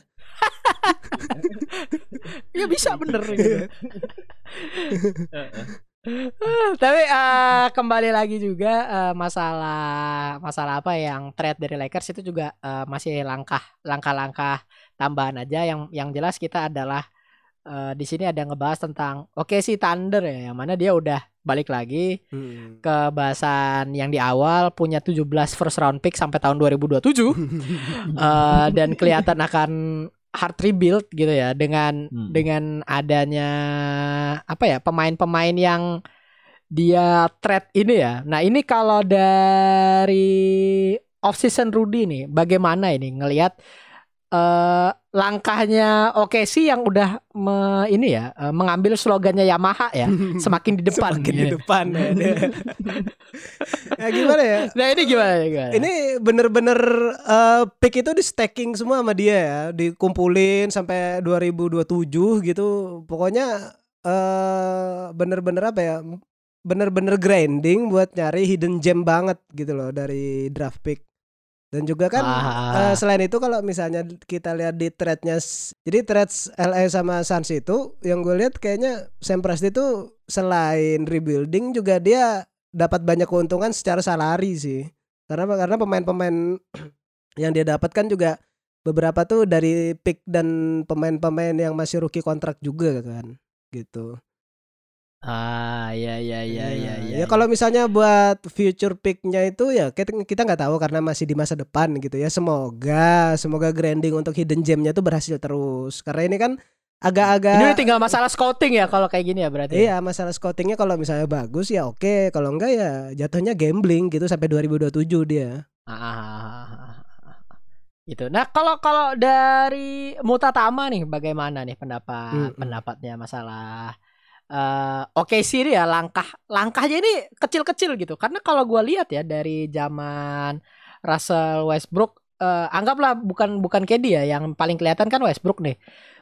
ya bisa bener gitu. Tapi eh, kembali lagi juga eh, masalah masalah apa yang trade dari Lakers itu juga eh, masih langkah langkah-langkah tambahan aja yang yang jelas kita adalah eh, di sini ada ngebahas tentang oke sih Thunder ya yang mana dia udah balik lagi Hmm. ke bahasan yang di awal punya 17 first round pick sampai tahun 2027 Eh, dan kelihatan akan hard rebuild gitu ya dengan Hmm. dengan adanya apa ya pemain-pemain yang dia trade ini ya. Nah, ini kalau dari off season Rudy nih bagaimana ini ngelihat eh langkahnya oke sih yang udah me- ini ya eh, mengambil slogannya Yamaha ya semakin di depan Semakin di gitu. depan ya. ya gimana ya? Nah ini gimana? gimana? Ini bener-bener eh, pick itu di stacking semua sama dia ya, dikumpulin sampai 2027 gitu. Pokoknya bener-bener apa ya? Bener-bener grinding buat nyari hidden gem banget gitu loh dari draft pick. Dan juga kan Ah. eh, selain itu kalau misalnya kita lihat di threadnya, jadi threads LA sama Suns itu yang gue lihat kayaknya Sam Presti itu selain rebuilding juga dia dapat banyak keuntungan secara salary sih. Karena karena pemain-pemain yang dia dapatkan juga beberapa tuh dari pick dan pemain-pemain yang masih rookie kontrak juga kan gitu. Ah ya ya ya ya ya. Ya kalau misalnya buat future picknya itu ya kita kita nggak tahu karena masih di masa depan gitu ya. Semoga semoga grinding untuk hidden gemnya itu berhasil terus. Karena ini kan agak-agak Ini tinggal masalah scouting ya kalau kayak gini ya berarti. Iya masalah scoutingnya kalau misalnya bagus ya oke kalau enggak ya jatuhnya gambling gitu sampai 2027 dia. Ah, ah, ah, ah. Gitu. Nah, kalau kalau dari Mutatama nih bagaimana nih pendapat Mm-mm. pendapatnya masalah eh oke sih ya langkah langkahnya ini kecil-kecil gitu. Karena kalau gua lihat ya dari zaman Russell Westbrook eh, anggaplah bukan bukan KD ya yang paling kelihatan kan Westbrook nih.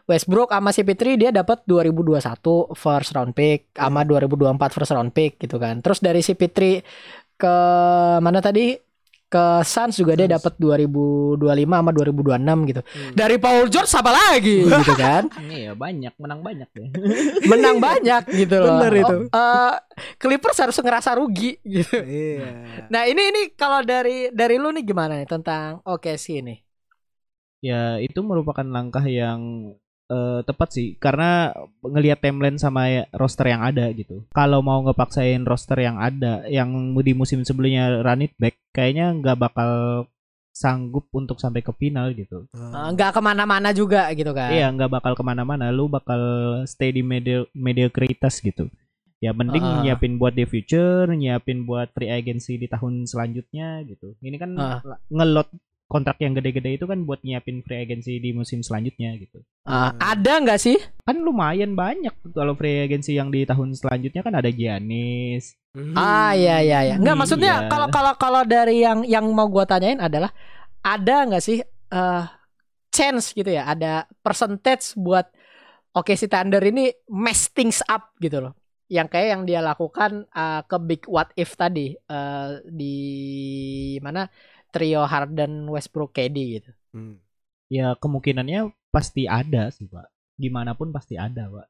Westbrook sama CP3 dia dapat 2021 first round pick sama 2024 first round pick gitu kan. Terus dari CP3 ke mana tadi? Ke Suns juga dia dapat 2025 sama 2026 gitu. Hmm. Dari Paul George apa lagi gitu kan. Iya banyak, menang banyak deh. Menang banyak gitu loh. Bener itu. Oh, eh, Clippers harus ngerasa rugi gitu. Iya. Nah, ini ini kalau dari dari lu nih gimana nih tentang oke sih ini? ya itu merupakan langkah yang eh, tepat sih karena ngelihat timeline sama ya- roster yang ada gitu. Kalau mau ngepaksain roster yang ada yang di musim sebelumnya run it back kayaknya nggak bakal sanggup untuk sampai ke final gitu. Eh, nggak ke mana-mana juga gitu kan. Iya nggak bakal ke mana-mana. Lu bakal stay di medio mediokritas gitu. Ya mending Ah. nyiapin buat the future, nyiapin buat free agency di tahun selanjutnya gitu. Ini kan Ah. la- ngelot kontrak yang gede-gede itu kan buat nyiapin free agency di musim selanjutnya gitu. Eh, ada nggak sih? Kan lumayan banyak kalau free agency yang di tahun selanjutnya kan ada Giannis. Ah iya iya iya. Enggak maksudnya Iya. kalau kalau kalau dari yang yang mau gua tanyain adalah ada nggak sih eh chance gitu ya, ada percentage buat Oke si Thunder ini mess things up gitu loh. Yang kayak yang dia lakukan eh, ke big what if tadi eh, di mana trio Harden, Westbrook, KD gitu. Hmm. Ya kemungkinannya pasti ada sih pak. Gimana pun pasti ada pak.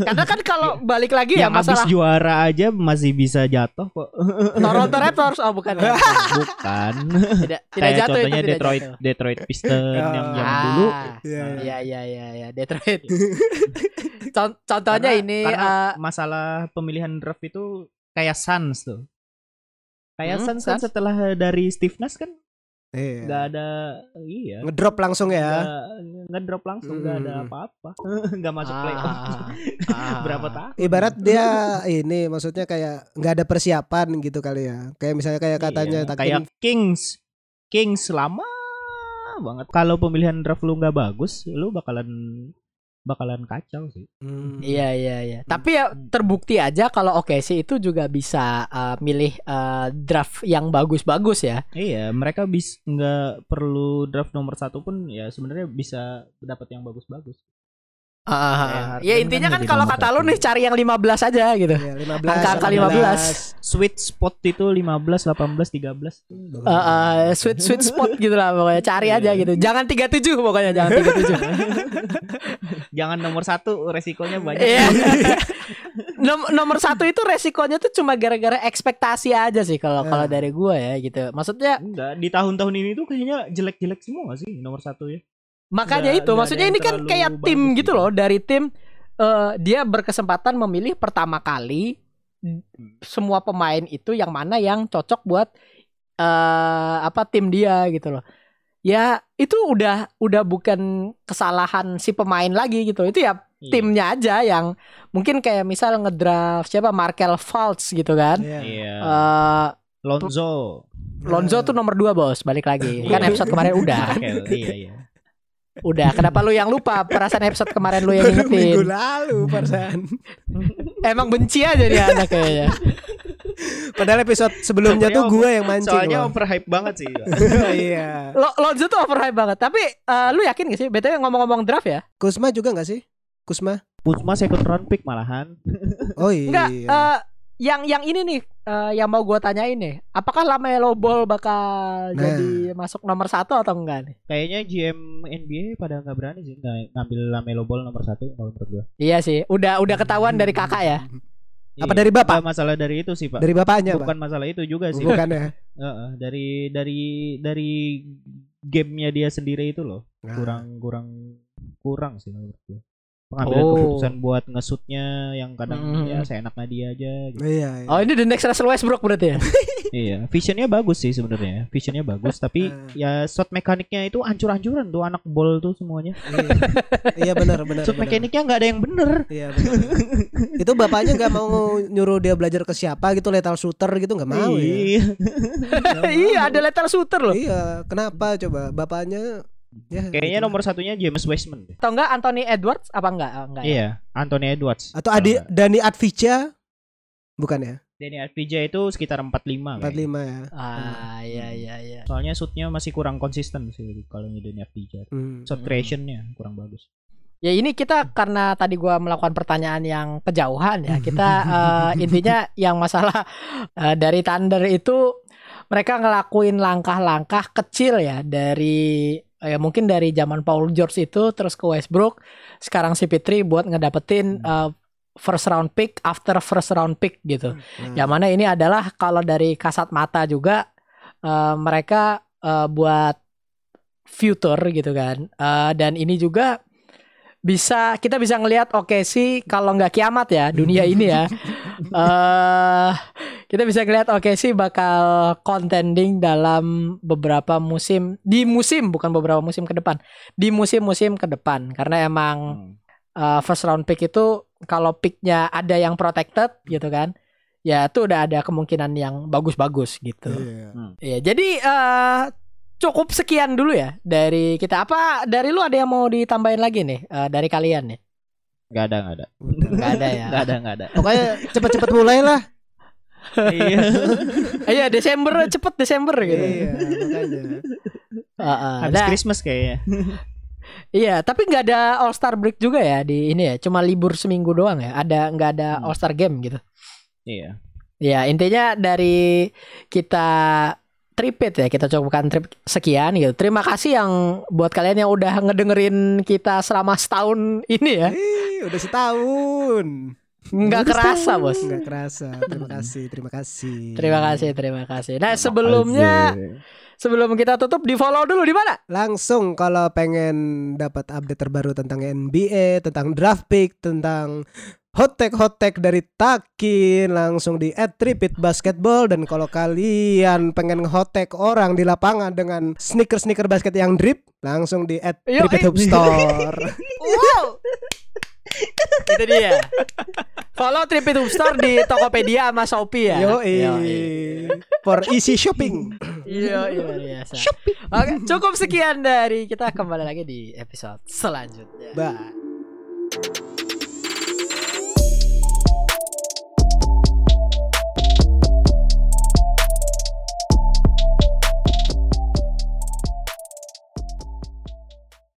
Karena kan kalau balik lagi ya yang habis masalah juara aja masih bisa jatuh kok. Toronto Raptors oh bukan ya. Bukan. tidak tidak Kayak jatuh itu contohnya tidak Detroit jatuh. Detroit Pistons yang zaman Ah, dulu. Iya, Iya iya iya iya Detroit. Con- contohnya Karena- ini karena eh, masalah pemilihan draft itu kayak Suns tuh. Kayak Hmm, Suns kan Suns. setelah dari Steve Nash kan Iya. nggak ada iya Ngedrop langsung ya. ngedrop langsung nggak ada apa-apa nggak masuk ah, playoff ah. berapa tahun Ibarat dia ini maksudnya kayak nggak ada persiapan gitu kali ya. Kayak misalnya kayak katanya Iya, kayak Kings Kings lama banget kalau pemilihan draft lu nggak bagus lu bakalan bakalan kacau sih Hmm. Iya iya iya. Tapi ya terbukti aja kalau oke sih itu juga bisa eh, milih eh, draft yang bagus-bagus ya. iya mereka bis nggak perlu draft nomor satu pun ya sebenarnya bisa dapat yang bagus-bagus Ah, ah, ah. Ya kan intinya kan kalau kata lu nih cari yang 15 aja gitu. Ya, 15, Angka-angka 15. sweet spot itu 15 18 13 Eh, eh, sweet sweet spot gitu lah pokoknya cari aja Iya. gitu. Jangan 37 pokoknya jangan 37. jangan nomor satu resikonya banyak Iya. Nom- nomor satu itu resikonya tuh cuma gara-gara ekspektasi aja sih kalau kalau Eh. dari gua ya gitu. Maksudnya enggak di tahun-tahun ini tuh kayaknya jelek-jelek semua sih nomor satu ya makanya Nggak- itu nggak maksudnya ada ini kan kayak tim bagus gitu gitu. loh dari tim eh, dia berkesempatan memilih pertama kali semua pemain itu yang mana yang cocok buat eh apa tim dia gitu loh. Ya itu udah udah bukan kesalahan si pemain lagi gitu. Itu ya Iya. timnya aja yang mungkin kayak misal ngedraft siapa Markel Fultz gitu kan. Iya. Iya. Eh Lonzo. Lonzo tuh nomor 2 bos balik lagi kan Iya. episode kemarin udah Markel, iya iya. Udah kenapa lu yang lupa perasaan episode kemarin lu yang Baru minggu ingetin lalu perasaan. emang benci aja nih anak kayaknya Padahal episode sebelumnya Soalnya tuh gue yang mancing. Soalnya loh. overhype banget sih. iya. Lo Lonzo tuh overhype banget tapi eh, lu yakin gak sih btw ngomong-ngomong draft ya Kusma juga nggak sih? Kusma? Pusma second round pick malahan. Oh iya. enggak eh, yang yang ini nih eh, yang mau gua tanyain nih apakah Lamelo Ball bakal Nah. jadi masuk nomor satu atau enggak nih Kayaknya GM NBA pada nggak berani sih nggak ngambil Lamelo Ball nomor satu kalau menurut gua. iya sih udah udah ketahuan dari kakak ya Apa Iya. dari bapak? Masalah dari itu sih pak. Dari bapaknya, Bukan Pak. masalah itu juga sih. Bukan ya? Heeh, dari dari dari gamenya dia sendiri itu loh Nah. kurang kurang kurang sih menurut gue pengambilan Oh. keputusan buat ngesutnya yang kadang Hmm. ya seenaknya dia aja gitu. Iya, iya. oh ini the next Russell Westbrook berarti ya iya visionnya bagus sih sebenarnya visionnya bagus tapi Ah. ya shot mekaniknya itu hancur-hancuran tuh anak ball tuh semuanya Iya. Iya benar benar. shot mekaniknya nggak ada yang bener Iya benar. itu bapaknya nggak mau nyuruh dia belajar ke siapa gitu lethal shooter gitu nggak mau ya. Iya. Nggak mau. iya ada lethal shooter loh Iya, kenapa coba bapaknya ya kayaknya gitu. nomor satunya James Wiseman deh. atau enggak Anthony Edwards apa enggak Oh, enggak ya? iya Anthony Edwards atau Adi. Dani Advija bukan ya? Danny Advija itu sekitar 45 kayaknya. 45 ya. ah iya iya iya Soalnya shootnya masih kurang konsisten sih kalau ini Danny Advija. Hmm. Shot creationnya kurang bagus. Ya ini kita karena tadi gua melakukan pertanyaan yang kejauhan ya. Kita eh, intinya yang masalah eh, dari Thunder itu mereka ngelakuin langkah-langkah kecil ya dari ya mungkin dari zaman Paul George itu terus ke Westbrook, sekarang si Pitri buat ngedapetin eh, first round pick after first round pick gitu. Nah, Yang mana ini adalah kalau dari kasat mata juga eh, mereka eh, buat future gitu kan. Eh, dan ini juga bisa kita bisa ngelihat oke sih kalau nggak kiamat ya dunia ini ya. eh kita bisa ngelihat oke sih bakal contending dalam beberapa musim di musim bukan beberapa musim ke depan. Di musim-musim ke depan karena emang uh, first round pick itu kalau picknya ada yang protected gitu kan ya itu udah ada kemungkinan yang bagus-bagus gitu Iya. ya jadi eh cukup sekian dulu ya dari kita apa dari lu ada yang mau ditambahin lagi nih eh, dari kalian nih Gak ada, gak ada. nggak ada ya Gak ada, gak ada. Pokoknya cepet-cepet mulai lah. iya. iya Desember cepet Desember gitu Iya, makanya. Ah, ah. Habis Nah, Christmas kayaknya. iya tapi nggak ada All Star break juga ya di ini ya cuma libur seminggu doang ya ada nggak ada Hmm. All Star game gitu Iya. Ya intinya dari kita tripit ya kita cukupkan trip sekian gitu. Terima kasih yang buat kalian yang udah ngedengerin kita selama setahun ini ya. Ih, udah setahun. Nggak Udah kerasa setahun. bos. Nggak kerasa. Terima kasih, terima kasih. Terima kasih, terima kasih. Nah sebelumnya sebelum kita tutup di follow dulu di mana? Langsung kalau pengen dapat update terbaru tentang NBA, tentang draft pick, tentang hot take hot take dari Takin langsung di @tripit basketball dan kalau kalian pengen hot take orang di lapangan dengan sneaker sneaker basket yang drip langsung di Yo, @tripit hoop store. Wow. Itu dia. Follow Tripit Hoop Store di Tokopedia sama Shopee ya. Yo for easy shopping. Iya, iya luar biasa. Oke, cukup sekian dari kita kembali lagi di episode selanjutnya. Bye.